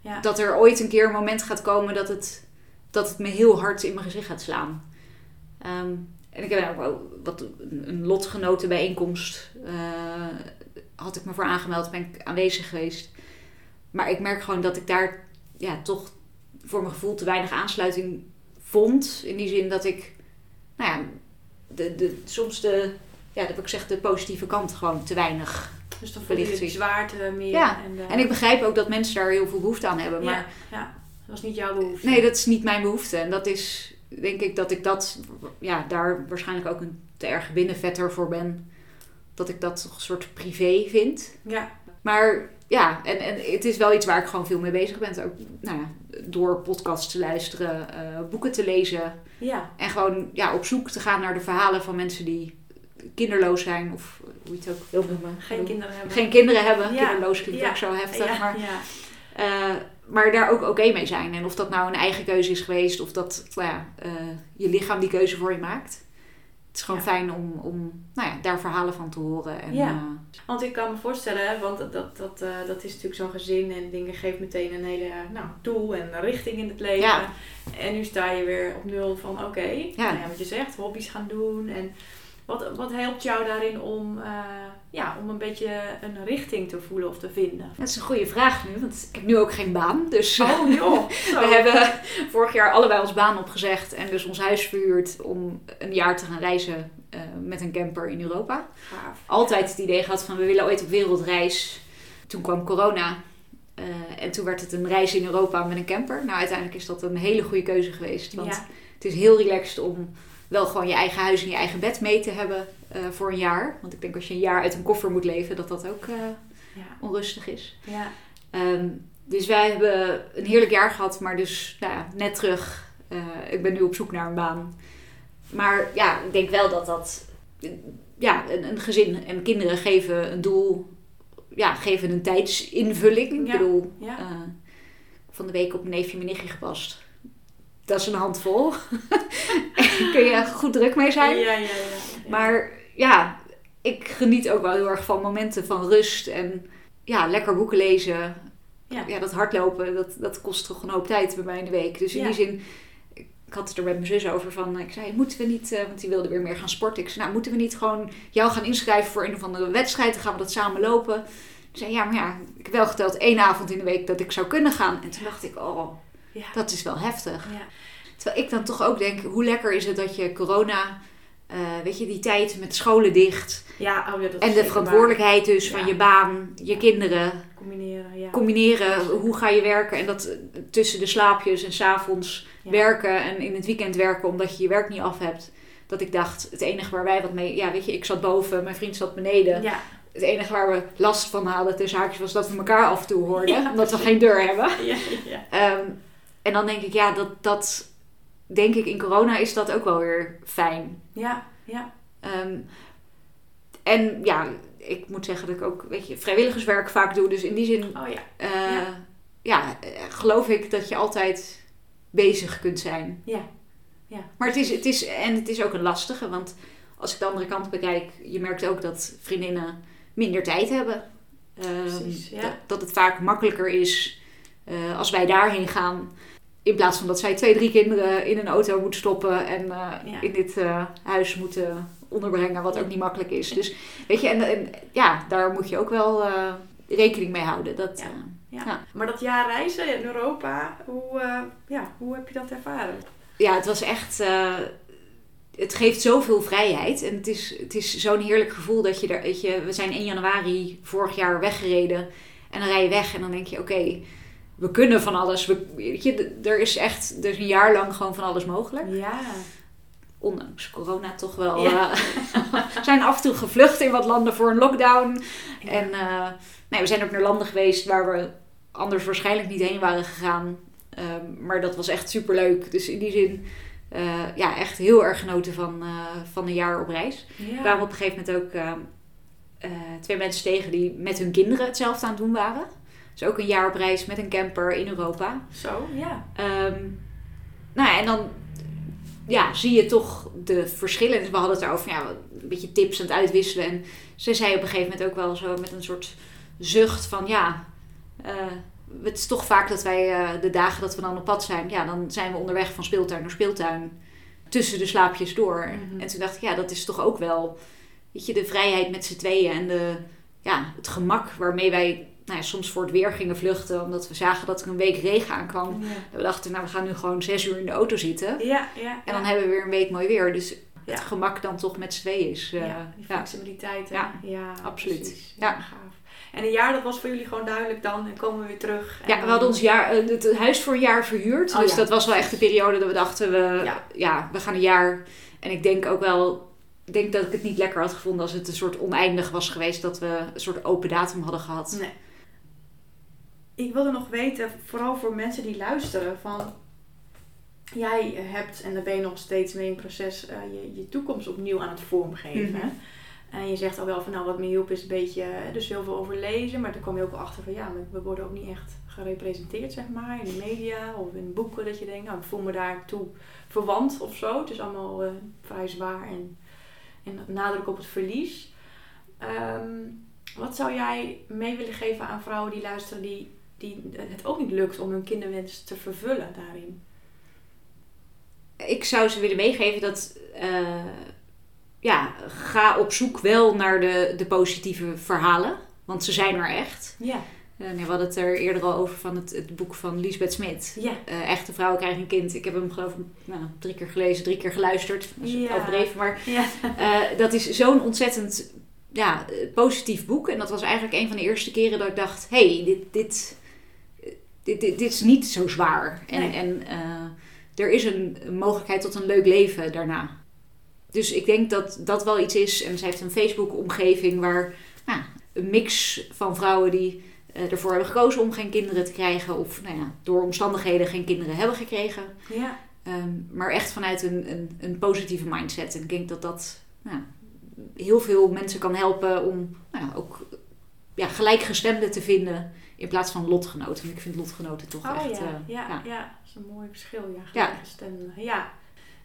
ja. Dat er ooit een keer een moment gaat komen dat het, dat het me heel hard in mijn gezicht gaat slaan. Ehm, en ik heb ook wel wat een een lotgenotenbijeenkomst eh had ik me voor aangemeld, ben ik aanwezig geweest. Maar ik merk gewoon dat ik daar ja, toch voor mijn gevoel te weinig aansluiting vond. In die zin dat ik, nou ja, de, de, soms de, ja, dat ik gezegd, de positieve kant gewoon te weinig. dus dan voel je de zwaarte meer. Ja. En ik begrijp ook dat mensen daar heel veel behoefte aan hebben. Maar Ja. ja. Dat was niet jouw behoefte. Nee, dat is niet mijn behoefte. En dat is, denk ik, dat ik dat, ja, daar waarschijnlijk ook een te erg binnenvetter voor ben. Dat ik dat toch een soort privé vind. Ja. Maar ja, en, en het is wel iets waar ik gewoon veel mee bezig ben. Ook nou ja, door podcasts te luisteren, eh, boeken te lezen. Ja. En gewoon ja, op zoek te gaan naar de verhalen van mensen die kinderloos zijn. Of hoe je het ook wil noemen. Geen kinderen hebben. Geen kinderen hebben. Ja. Kinderloos klinkt Ja. ook zo heftig. Ja. Maar ja. Maar daar ook oké mee zijn. En of dat nou een eigen keuze is geweest, of dat nou ja, eh, je lichaam die keuze voor je maakt. Het is gewoon Ja. fijn om, om nou ja, daar verhalen van te horen. En, Ja. eh, Want ik kan me voorstellen, want dat, dat, dat, eh, dat is natuurlijk zo'n gezin en dingen geeft meteen een hele nou, doel en richting in het leven. Ja. En nu sta je weer op nul van oké, Ja. nou ja, wat je zegt, hobby's gaan doen. En wat, wat helpt jou daarin om, eh, ja, om een beetje een richting te voelen of te vinden? dat is een goede vraag nu, want ik heb nu ook geen baan. Dus Oh joh, zo. we hebben vorig jaar allebei ons baan opgezegd en dus ons huis verhuurd om een jaar te gaan reizen eh, met een camper in Europa. Gaaf. altijd het idee gehad van we willen ooit op wereldreis. Toen kwam corona. eh, en toen werd het een reis in Europa met een camper. Nou, uiteindelijk is dat een hele goede keuze geweest. Want Ja. het is heel relaxed om wel gewoon je eigen huis en je eigen bed mee te hebben eh, voor een jaar. Want ik denk als je een jaar uit een koffer moet leven, dat dat ook eh, Ja. onrustig is. Ja. Ehm, dus wij hebben een heerlijk jaar gehad, maar dus nou ja, net terug. Eh, ik ben nu op zoek naar een baan. Maar ja, ik denk wel dat dat... Ja, een, een gezin en kinderen geven een doel... Ja, geven een tijdsinvulling. Ik bedoel, van de week op mijn neefje mijn nichtje gepast. Dat is een handvol. Daar kun je goed druk mee zijn. Ja, ja, ja. Maar ja, ik geniet ook wel heel erg van momenten van rust en ja, lekker boeken lezen. Ja. Ja, dat hardlopen, dat, dat kost toch een hoop tijd bij mij in de week. Dus in die zin, ik had het er met mijn zus over van, ik zei, moeten we niet, eh, want die wilde weer meer gaan sporten. Ik zei, nou, moeten we niet gewoon jou gaan inschrijven voor een of andere wedstrijd? Dan gaan we dat samen lopen. Ik zei, ja, maar ja, ik heb wel geteld één avond in de week dat ik zou kunnen gaan. En toen dacht ik, oh, Ja. dat is wel heftig. Ja. Terwijl ik dan toch ook denk, hoe lekker is het dat je corona, eh, weet je, die tijd met scholen dicht. Ja, oh ja, dat En de verantwoordelijkheid dus van je baan, je kinderen. Combineren, ja. combineren. Hoe ga je werken? En dat eh, tussen de slaapjes en s'avonds werken en in het weekend werken omdat je je werk niet af hebt. Dat ik dacht, het enige waar wij wat mee... Ja, weet je, ik zat boven, mijn vriend zat beneden. Ja. Het enige waar we last van hadden tussen haakjes was dat we elkaar af en toe hoorden. Ja, omdat we geen deur hebben. Ja, ja. Ehm, en dan denk ik, ja, dat, dat... Denk ik, in corona is dat ook wel weer fijn. Ja, ja. Ehm, en ja, ik moet zeggen dat ik ook, weet je, vrijwilligerswerk vaak doe. Dus in die zin, Oh ja. eh, Ja. ja. geloof ik dat je altijd bezig kunt zijn. Ja. Ja. Maar het is, het is, en het is ook een lastige, want als ik de andere kant bekijk, je merkt ook dat vriendinnen minder tijd hebben. Ehm, Precies, ja. dat, dat het vaak makkelijker is eh, als wij daarheen gaan. In plaats van dat zij twee, drie kinderen in een auto moeten stoppen en eh, Ja. in dit eh, huis moeten onderbrengen, wat ook niet makkelijk is. Dus weet je, en, en ja, daar moet je ook wel eh, rekening mee houden. Dat, Ja. Ja. Ja. Maar dat jaar reizen in Europa, hoe, ja, hoe heb je dat ervaren? ja, het was echt. het geeft zoveel vrijheid. En het is, het is zo'n heerlijk gevoel dat je er. Weet je, we zijn 1 januari vorig jaar weggereden. En dan rij je weg en dan denk je: oké, we kunnen van alles. We, weet je, er is echt. Er is een jaar lang gewoon van alles mogelijk. Ja. Ondanks corona toch wel. Ja. eh, we zijn af en toe gevlucht in wat landen voor een lockdown. En eh, nee, we zijn ook naar landen geweest waar we anders waarschijnlijk niet heen waren gegaan. Ehm, maar dat was echt super leuk. Dus in die zin, eh, ja, echt heel erg genoten van, van een jaar op reis. Ja. We kwamen op een gegeven moment ook eh, eh, twee mensen tegen die met hun kinderen hetzelfde aan het doen waren. Dus ook een jaar op reis met een camper in Europa. Zo, ja. Ehm, nou ja, en dan ja, zie je toch de verschillen. Dus we hadden het erover, ja, een beetje tips aan het uitwisselen. En ze zei op een gegeven moment ook wel zo met een soort zucht van ja, eh, het is toch vaak dat wij eh, de dagen dat we dan op pad zijn, ja, dan zijn we onderweg van speeltuin naar speeltuin tussen de slaapjes door. Mhm. En toen dacht ik, ja, dat is toch ook wel, weet je, de vrijheid met z'n tweeën en de, ja, het gemak waarmee wij nou ja, soms voor het weer gingen vluchten, omdat we zagen dat er een week regen aankwam. Ja, We dachten, nou, we gaan nu gewoon zes uur in de auto zitten. ja. ja. En dan hebben we weer een week mooi weer. Dus het gemak dan toch met z'n tweeën is. eh, ja, die ja. flexibiliteit. Ja, ja absoluut. precies. Ja. Gaaf. En een jaar, dat was voor jullie gewoon duidelijk dan. En komen we weer terug. En Ja, we hadden ons jaar, eh, het huis voor een jaar verhuurd. Oh, dus dat was wel echt de periode dat we dachten, we, Ja. ja. we gaan een jaar. En ik denk ook wel, ik denk dat ik het niet lekker had gevonden als het een soort oneindig was geweest. Dat we een soort open datum hadden gehad. Nee. Ik wilde nog weten, vooral voor mensen die luisteren, van jij hebt, en daar ben je nog steeds mee in het proces, eh, je, je toekomst opnieuw aan het vormgeven. Mhm. En je zegt al wel van, nou wat me hielp is een beetje, eh, dus heel veel over lezen, maar dan kom je ook achter van, ja, we worden ook niet echt gerepresenteerd, zeg maar, in de media of in boeken, dat je denkt, nou ik voel me daartoe verwant of zo. Het is allemaal eh, vrij zwaar en, en nadruk op het verlies. Ehm, wat zou jij mee willen geven aan vrouwen die luisteren die, die het ook niet lukt om hun kinderwens te vervullen daarin? Ik zou ze willen meegeven dat, eh, ja, ga op zoek wel naar de, de positieve verhalen. Want ze zijn er echt. Ja. Eh, nee, we hadden het er eerder al over van het, het boek van Lisbeth Smit. Ja. Eh, echte vrouwen krijgen een kind. Ik heb hem geloof ik nou, drie keer gelezen, drie keer geluisterd. Dat is Ja. overdreven, maar Ja. dat is zo'n ontzettend ja, positief boek. En dat was eigenlijk een van de eerste keren dat ik dacht... hey, dit, dit, dit, dit, dit is niet zo zwaar. En, Nee. en eh, er is een, mogelijkheid tot een leuk leven daarna. Dus ik denk dat dat wel iets is. En zij heeft een Facebook-omgeving waar... Nou, een mix van vrouwen die eh, ervoor hebben gekozen om geen kinderen te krijgen. Of nou ja, door omstandigheden geen kinderen hebben gekregen. Ja. Ehm, maar echt vanuit een, een, een positieve mindset. En ik denk dat dat nou, heel veel mensen kan helpen om nou ook ja, gelijkgestemden te vinden in plaats van lotgenoten. En ik vind lotgenoten toch Oh echt... ja, eh, ja, ja. ja. dat is een mooi verschil. Ja, Ja. gelijkgestemden. Ja.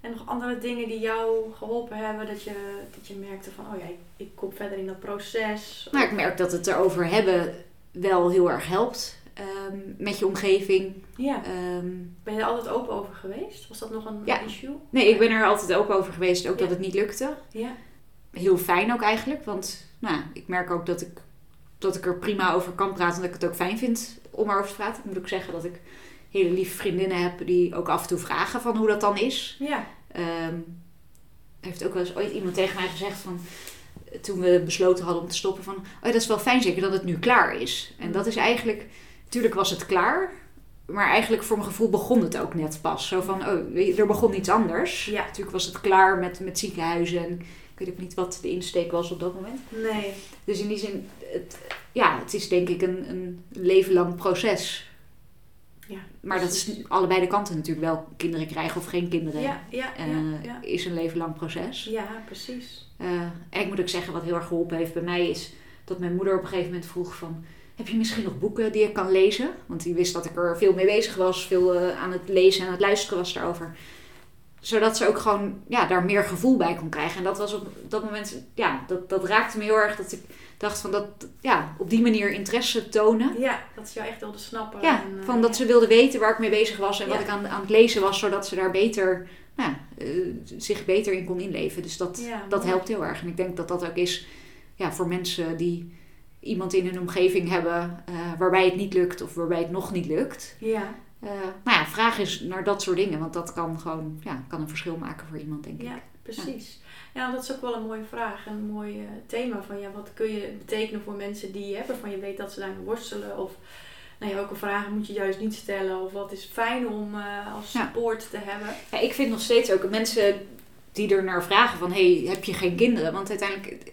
En nog andere dingen die jou geholpen hebben, dat je, dat je merkte van, oh ja, ik, ik kom verder in dat proces. Maar ik merk dat het erover hebben wel heel erg helpt ehm, met je omgeving. Ja. Ehm, Ben je er altijd open over geweest? Was dat nog een Ja. issue? nee, ik ben er altijd open over geweest, ook Ja. dat het niet lukte. Ja. Heel fijn ook eigenlijk, want nou, ik merk ook dat ik, dat ik er prima over kan praten en dat ik het ook fijn vind om erover te praten. Ik moet ook zeggen dat ik hele lieve vriendinnen heb die ook af en toe vragen van hoe dat dan is. Ja. Ehm, heeft ook wel eens ooit iemand tegen mij gezegd van toen we besloten hadden om te stoppen van oh dat is wel fijn zeker dat het nu klaar is. En dat is eigenlijk, natuurlijk was het klaar, maar eigenlijk voor mijn gevoel begon het ook net pas. Zo van oh er begon iets anders. Ja. Natuurlijk was het klaar met, met ziekenhuizen en ik weet ook niet wat de insteek was op dat moment. Nee. Dus in die zin, het, ja, het is denk ik een, een leven lang proces. Ja, Maar dat is allebei de kanten natuurlijk wel. Kinderen krijgen of geen kinderen. Ja, ja, eh, ja. Is een leven lang proces. Ja, precies. Eh, en ik moet ook zeggen, wat heel erg geholpen heeft bij mij is dat mijn moeder op een gegeven moment vroeg van... Heb je misschien nog boeken die ik kan lezen? Want die wist dat ik er veel mee bezig was. Veel eh, aan het lezen en aan het luisteren was daarover. Zodat ze ook gewoon ja, daar meer gevoel bij kon krijgen. En dat was op dat moment... Ja, dat, dat raakte me heel erg. Dat ik dacht van dat... Ja, op die manier interesse tonen. Ja, dat ze jou echt wilde snappen. Ja, en, eh, van dat ze wilde weten waar ik mee bezig was. En wat ik aan, aan het lezen was. Zodat ze daar beter... Nou, eh, zich beter in kon inleven. Dus dat, Ja, dat helpt heel erg. En ik denk dat dat ook is ja, voor mensen die iemand in hun omgeving hebben eh, waarbij het niet lukt of waarbij het nog niet lukt. Ja, Nou ja, vraag eens naar dat soort dingen, want dat kan gewoon ja, kan een verschil maken voor iemand, denk ja, ik. precies. Ja, dat is ook wel een mooie vraag. Een mooi eh, thema van ja, wat kun je betekenen voor mensen die je hebt, waarvan je weet dat ze daarmee worstelen. Of nou ja, welke vragen moet je juist niet stellen. Of wat is fijn om eh, als Ja. support te hebben. Ja, ik vind nog steeds ook mensen die er naar vragen van, hey, heb je geen kinderen? Want uiteindelijk,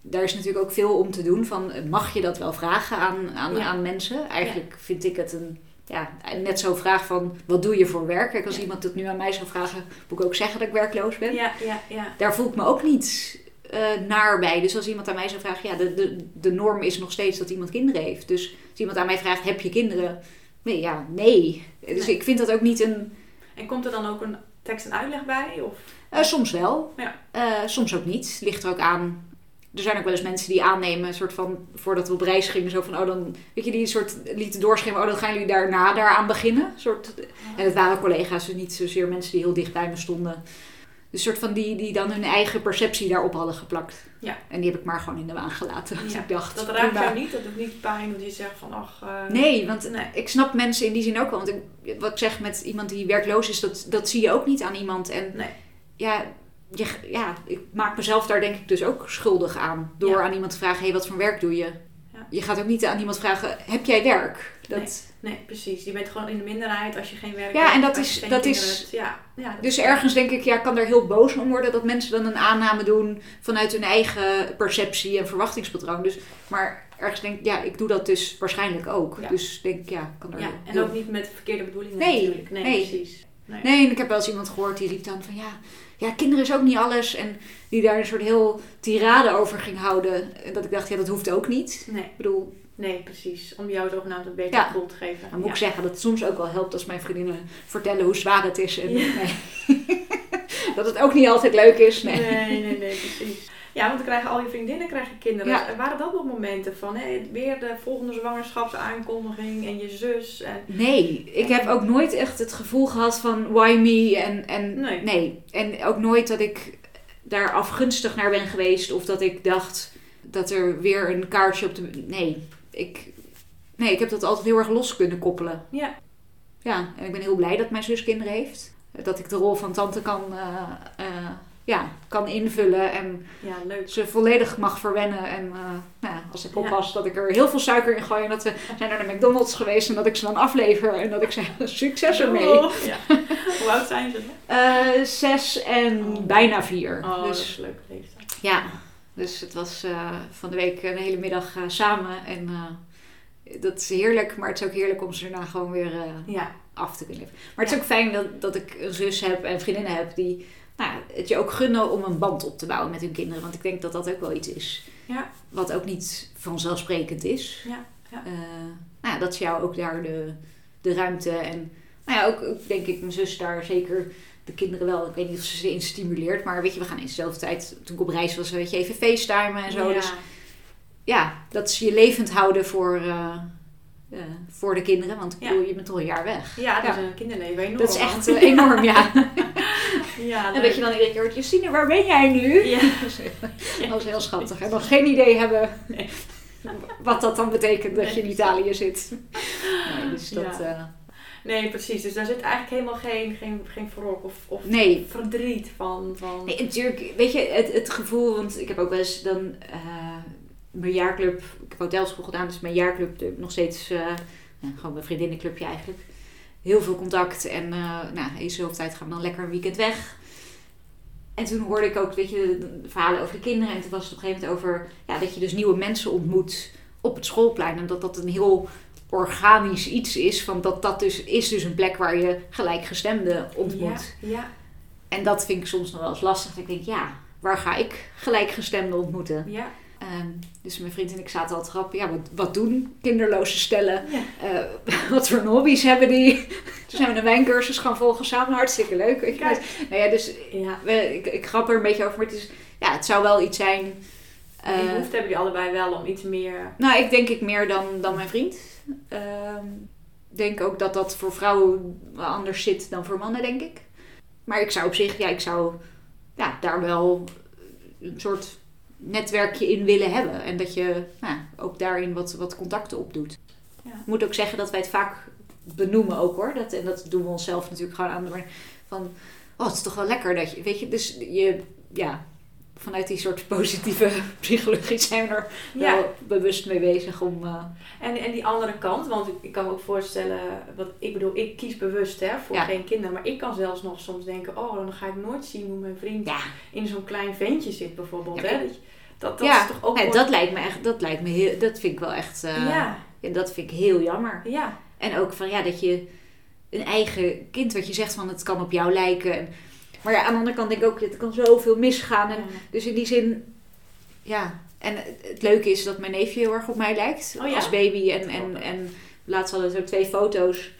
daar is natuurlijk ook veel om te doen van, mag je dat wel vragen aan, aan, Ja. aan mensen? Eigenlijk vind ik het een, ja, net zo'n vraag van, wat doe je voor werk? Kijk, als Ja. iemand het nu aan mij zou vragen, moet ik ook zeggen dat ik werkloos ben. Ja, ja, ja. Daar voel ik me ook niet eh, naar bij. Dus als iemand aan mij zou vragen, ja, de, de, de norm is nog steeds dat iemand kinderen heeft. Dus als iemand aan mij vraagt, heb je kinderen? Nee, ja, nee. Dus Nee. ik vind dat ook niet een... En komt er dan ook een tekst en uitleg bij? Of? Eh, soms wel. Ja. Eh, soms ook niet. Ligt er ook aan. Er zijn ook wel eens mensen die aannemen, een soort van, voordat we op reis gingen, zo van, oh dan, weet je, die soort lieten doorschemeren, oh dan gaan jullie daarna daaraan beginnen. Soort, en het waren collega's, dus niet zozeer mensen die heel dicht bij me stonden. Dus soort van die, die dan hun eigen perceptie daarop hadden geplakt. Ja. En die heb ik maar gewoon in de waan gelaten. Dus ik dacht, Dat raakt prima. jou niet, dat doet niet pijn, dat je zegt van ach... eh, Nee, want Nee. ik snap mensen in die zin ook wel. Want ik, wat ik zeg met iemand die werkloos is, dat, dat zie je ook niet aan iemand. En Nee. ja, je, ja, ik maak mezelf daar denk ik dus ook schuldig aan. Door Ja. aan iemand te vragen, hey, wat voor werk doe je? Ja. Je gaat ook niet aan iemand vragen, heb jij werk? Dat, Nee, precies. Je bent gewoon in de minderheid als je geen werk Ja, hebt. en dat is- dat is- hebt. Ja, ja, dat Dus is- ergens denk ik, ja, kan er heel boos om worden dat mensen dan een aanname doen vanuit hun eigen perceptie en verwachtingspatroon. Dus, maar ergens denk ik, ja, ik doe dat dus waarschijnlijk ook. Ja. Dus denk ik, ja, kan er Ja, en ook niet met verkeerde bedoelingen Nee, natuurlijk. Nee, nee. precies. Nee. Nee, en ik heb wel eens iemand gehoord die riep dan van ja, ja, kinderen is ook niet alles. En die daar een soort heel tirade over ging houden. En dat ik dacht, ja, dat hoeft ook niet. Nee, Ik bedoel, nee, precies. Om jou zogenaamd een beter Ja. gevoel te geven. dan moet Ja. ik zeggen dat het soms ook wel helpt als mijn vriendinnen vertellen hoe zwaar het is. En, Ja. nee. dat het ook niet altijd leuk is. Nee. Nee, nee, nee, precies. Ja, want dan krijgen al je vriendinnen krijgen kinderen. Ja. En waren dat nog momenten van hè, weer de volgende zwangerschapsaankondiging en je zus? En... Nee, ik heb ook nooit echt het gevoel gehad van why me. En, en Nee. En ook nooit dat ik daar afgunstig naar ben geweest. Of dat ik dacht dat er weer een kaartje op de... Nee, ik, nee, ik heb dat altijd heel erg los kunnen koppelen. Ja. Ja, en ik ben heel blij dat mijn zus kinderen heeft. Dat ik de rol van tante kan, eh, eh, ja, kan invullen. En Ja, leuk. ze volledig mag verwennen. En eh, nou ja, als ik Ja. oppas dat ik er heel veel suiker in gooi. En dat we zijn naar de McDonald's geweest. En dat ik ze dan aflever. En dat ik zeg, succes ermee. Oh, ja. Hoe oud zijn ze? Eh, zes en Oh. bijna vier. Oh, dat is dus een leuke leeftijd. ja, Dus het was eh, van de week een hele middag samen. En dat is heerlijk, maar het is ook heerlijk om ze daarna gewoon weer Ja. af te kunnen leven. Maar het is ook fijn dat, dat ik een zus heb en vriendinnen heb die nou, het je ook gunnen om een band op te bouwen met hun kinderen. Want ik denk dat dat ook wel iets is. Ja. Wat ook niet vanzelfsprekend is. Ja, ja. Eh, nou ja, dat ze jou ook daar de, de ruimte en nou ja, ook, ook denk ik mijn zus daar zeker de kinderen wel. Ik weet niet of ze ze in stimuleert, maar weet je, we gaan in dezelfde tijd, toen ik op reis was, weet je, even facetimen en zo. Ja. Dus ja, dat ze je levend houden voor, eh, eh, voor de kinderen. Want ik Ja. bedoel, je bent toch een jaar weg. Ja, dat is een kinderleven enorm. Dat is echt enorm, ja. Ja, En dat je dan iedere keer hoort, Justine, waar ben jij nu? Ja. Dat is heel schattig. En nog geen idee hebben Nee. wat dat dan betekent dat je in. Italië zit. Nee, dus dat... Ja. eh, Nee, precies. Dus daar zit eigenlijk helemaal geen, geen, geen wrok of, of nee, verdriet van. van... Nee, natuurlijk, weet je, het, het gevoel, want ik heb ook wel eens dan eh, mijn jaarclub, ik heb hotelschool gedaan, dus mijn jaarclub nog steeds, eh, gewoon mijn vriendinnenclubje eigenlijk. Heel veel contact en eh nou, eens zoveel tijd gaan we dan lekker een weekend weg. En toen hoorde ik ook, weet je, de, verhalen over de kinderen. En toen was het op een gegeven moment over ja, dat je dus nieuwe mensen ontmoet op het schoolplein. En dat dat een heel organisch iets is. Van dat dat dus is dus een plek waar je gelijkgestemden ontmoet. Ja, ja, En dat vind ik soms nog wel eens lastig. Ik denk, ja, waar ga ik gelijkgestemden ontmoeten? ja. Ehm, dus mijn vriend en ik zaten altijd grappen. Ja, wat, wat doen kinderloze stellen? ja. Eh, wat voor hobby's hebben die? Toen zijn we een wijncursus gaan volgen samen. Hartstikke leuk. weet je. Nou ja, dus ja. we- ik, ik grap er een beetje over. Maar het, is, ja, het zou wel iets zijn... Die eh, behoefte hebben die allebei wel om iets meer... nou, ik denk ik meer dan, dan mijn vriend. Ik denk ook dat dat voor vrouwen anders zit dan voor mannen, denk ik. Maar ik zou op zich, ja, ik zou ja, daar wel een soort netwerkje in willen hebben. En dat je nou, ook daarin wat, wat contacten opdoet. Ja. Ik moet ook zeggen dat wij het vaak benoemen ook hoor. Dat, en dat doen we onszelf natuurlijk gewoon aan. Maar van, oh, het is toch wel lekker dat je, weet je, dus je, ja, vanuit die soort positieve psychologie zijn we er Ja. wel bewust mee bezig om... eh, En, en die andere kant, want ik, ik kan me ook voorstellen, wat ik bedoel, ik kies bewust hè, voor Ja. geen kinderen. Maar ik kan zelfs nog soms denken, oh, dan ga ik nooit zien hoe mijn vriend ja, in zo'n klein ventje zit bijvoorbeeld. Hè? Dat, je- dat, dat ja, is toch ook nee, wel- dat lijkt me echt, dat lijkt me heel, dat vind ik wel echt, eh, Ja, ja, dat vind ik heel jammer. ja, En ook van ja, dat je een eigen kind, wat je zegt van het kan op jou lijken. En, maar ja, aan de andere kant denk ik ook, het kan zoveel misgaan. En, dus in die zin, ja. En het, leuke is dat mijn neefje heel erg op mij lijkt Oh ja? als baby. En, en, en laatst hadden we zo twee foto's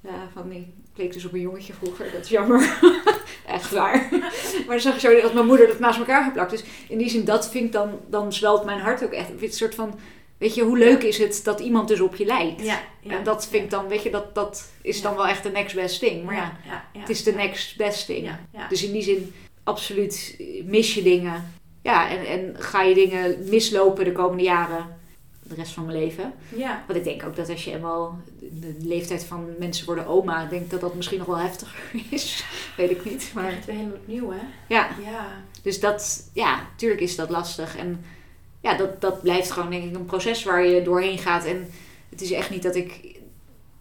ja, van die. Ik leek dus op een jongetje vroeger, dat is jammer. Echt waar. Maar dan zag je zo dat mijn moeder dat naast elkaar geplakt. Dus in die zin, dat vind ik dan, dan zwelt mijn hart ook echt. Een soort van, weet je, hoe leuk is het dat iemand dus op je lijkt? ja, ja. En dat vind ik dan, weet je, dat, dat is dan wel echt de next best thing. Maar ja, het is de next best thing. Dus in die zin, absoluut mis je dingen. Ja, en, en ga je dingen mislopen de komende jaren, de rest van mijn leven. ja. Want ik denk ook dat als je eenmaal de leeftijd van mensen worden oma, ik denk dat dat misschien nog wel heftiger is. Weet ik niet. Maar echt weer helemaal opnieuw, hè? ja, Ja, dus dat, ja, tuurlijk is dat lastig. En ja, dat, dat blijft gewoon denk ik een proces waar je doorheen gaat. En het is echt niet dat ik,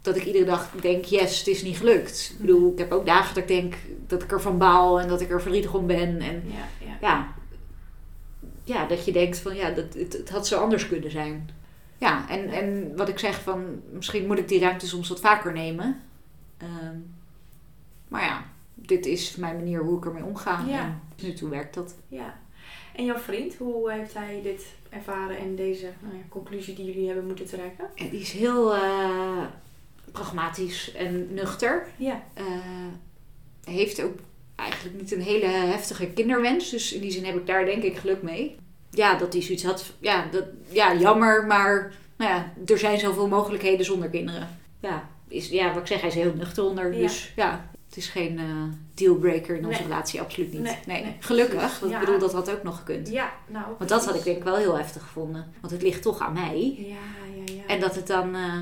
dat ik iedere dag denk, yes, het is niet gelukt. Ik bedoel, ik heb ook dagen dat ik denk dat ik ervan baal en dat ik er verdrietig om ben. En ja, ja. ja, ja dat je denkt van, ja, dat, het, het had zo anders kunnen zijn. Ja, en, en wat ik zeg van, misschien moet ik die ruimte soms wat vaker nemen. Ehm, maar ja, dit is mijn manier hoe ik ermee omga. Ja. En nu toe werkt dat. ja. En jouw vriend, hoe heeft hij dit ervaren en deze nou ja, conclusie die jullie hebben moeten trekken? En die is heel eh, pragmatisch en nuchter. Ja, Eh, heeft ook eigenlijk niet een hele heftige kinderwens. Dus in die zin heb ik daar denk ik geluk mee. Ja, dat hij zoiets had. Ja, dat, ja jammer, maar nou ja, er zijn zoveel mogelijkheden zonder kinderen. Ja, is, ja, wat ik zeg, hij is heel nuchter onder. Ja. Dus ja, het is geen eh, dealbreaker in onze Nee. relatie, absoluut niet. Nee, Nee, nee, gelukkig. Want Ja. ik bedoel, dat had ook nog gekund. ja nou. Want dat had ik denk ik wel heel heftig gevonden. Want het ligt toch aan mij. Ja, ja, ja. En dat het dan, eh,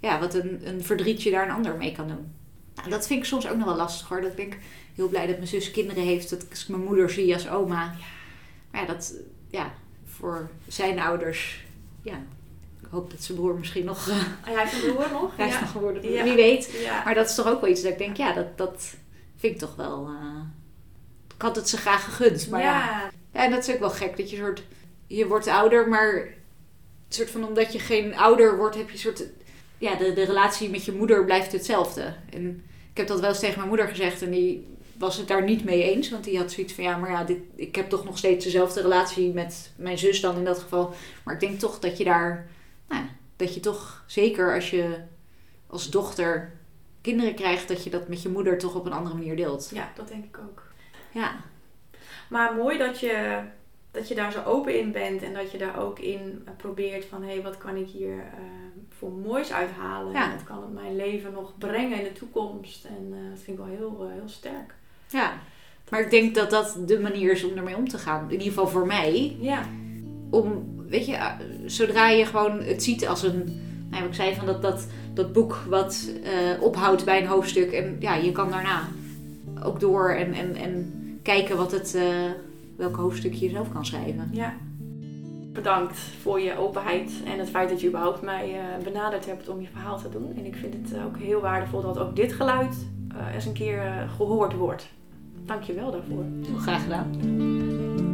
ja, wat een, een verdrietje daar een ander mee kan doen. Nou, dat vind ik soms ook nog wel lastig hoor. Dat ik denk heel blij dat mijn zus kinderen heeft. Dat ik mijn moeder zie als oma. Maar ja, dat, ja, voor zijn ouders, ja. Ik hoop dat zijn broer misschien nog, eh, Ah, hij heeft een broer nog? hij is ja. nog geworden. Ja. Wie weet. Ja. Maar dat is toch ook wel iets dat ik denk, ja, dat, dat vind ik toch wel... eh, ik had het ze graag gegund. Maar ja. ja. ja, en dat is ook wel gek. Dat je soort je wordt ouder, maar soort van omdat je geen ouder wordt, heb je soort. Ja, de, de relatie met je moeder blijft hetzelfde. En ik heb dat wel eens tegen mijn moeder gezegd en die was het daar niet mee eens. Want die had zoiets van ja, maar ja, dit, ik heb toch nog steeds dezelfde relatie met mijn zus dan in dat geval. Maar ik denk toch dat je daar. Nou, dat je toch zeker als je als dochter kinderen krijgt, dat je dat met je moeder toch op een andere manier deelt. Ja, dat denk ik ook. Ja. Maar mooi dat je, dat je daar zo open in bent en dat je daar ook in probeert van hé, hey, wat kan ik hier eh, voor moois uithalen? Ja. En wat kan het mijn leven nog brengen in de toekomst? En eh, dat vind ik wel heel, eh, heel sterk. Ja. Maar ik denk dat dat de manier is om ermee om te gaan. In ieder geval voor mij. Ja, om, weet je, zodra je gewoon het ziet als een, nou, wat ik zei van dat, dat, dat boek wat eh, ophoudt bij een hoofdstuk en ja, je kan daarna ook door en, en, en kijken wat het, eh, welk hoofdstuk je zelf kan schrijven. ja. Bedankt voor je openheid en het feit dat je überhaupt mij eh, benaderd hebt om je verhaal te doen. En ik vind het ook heel waardevol dat ook dit geluid eens een keer eh, gehoord wordt. Dank je wel daarvoor. Graag gedaan.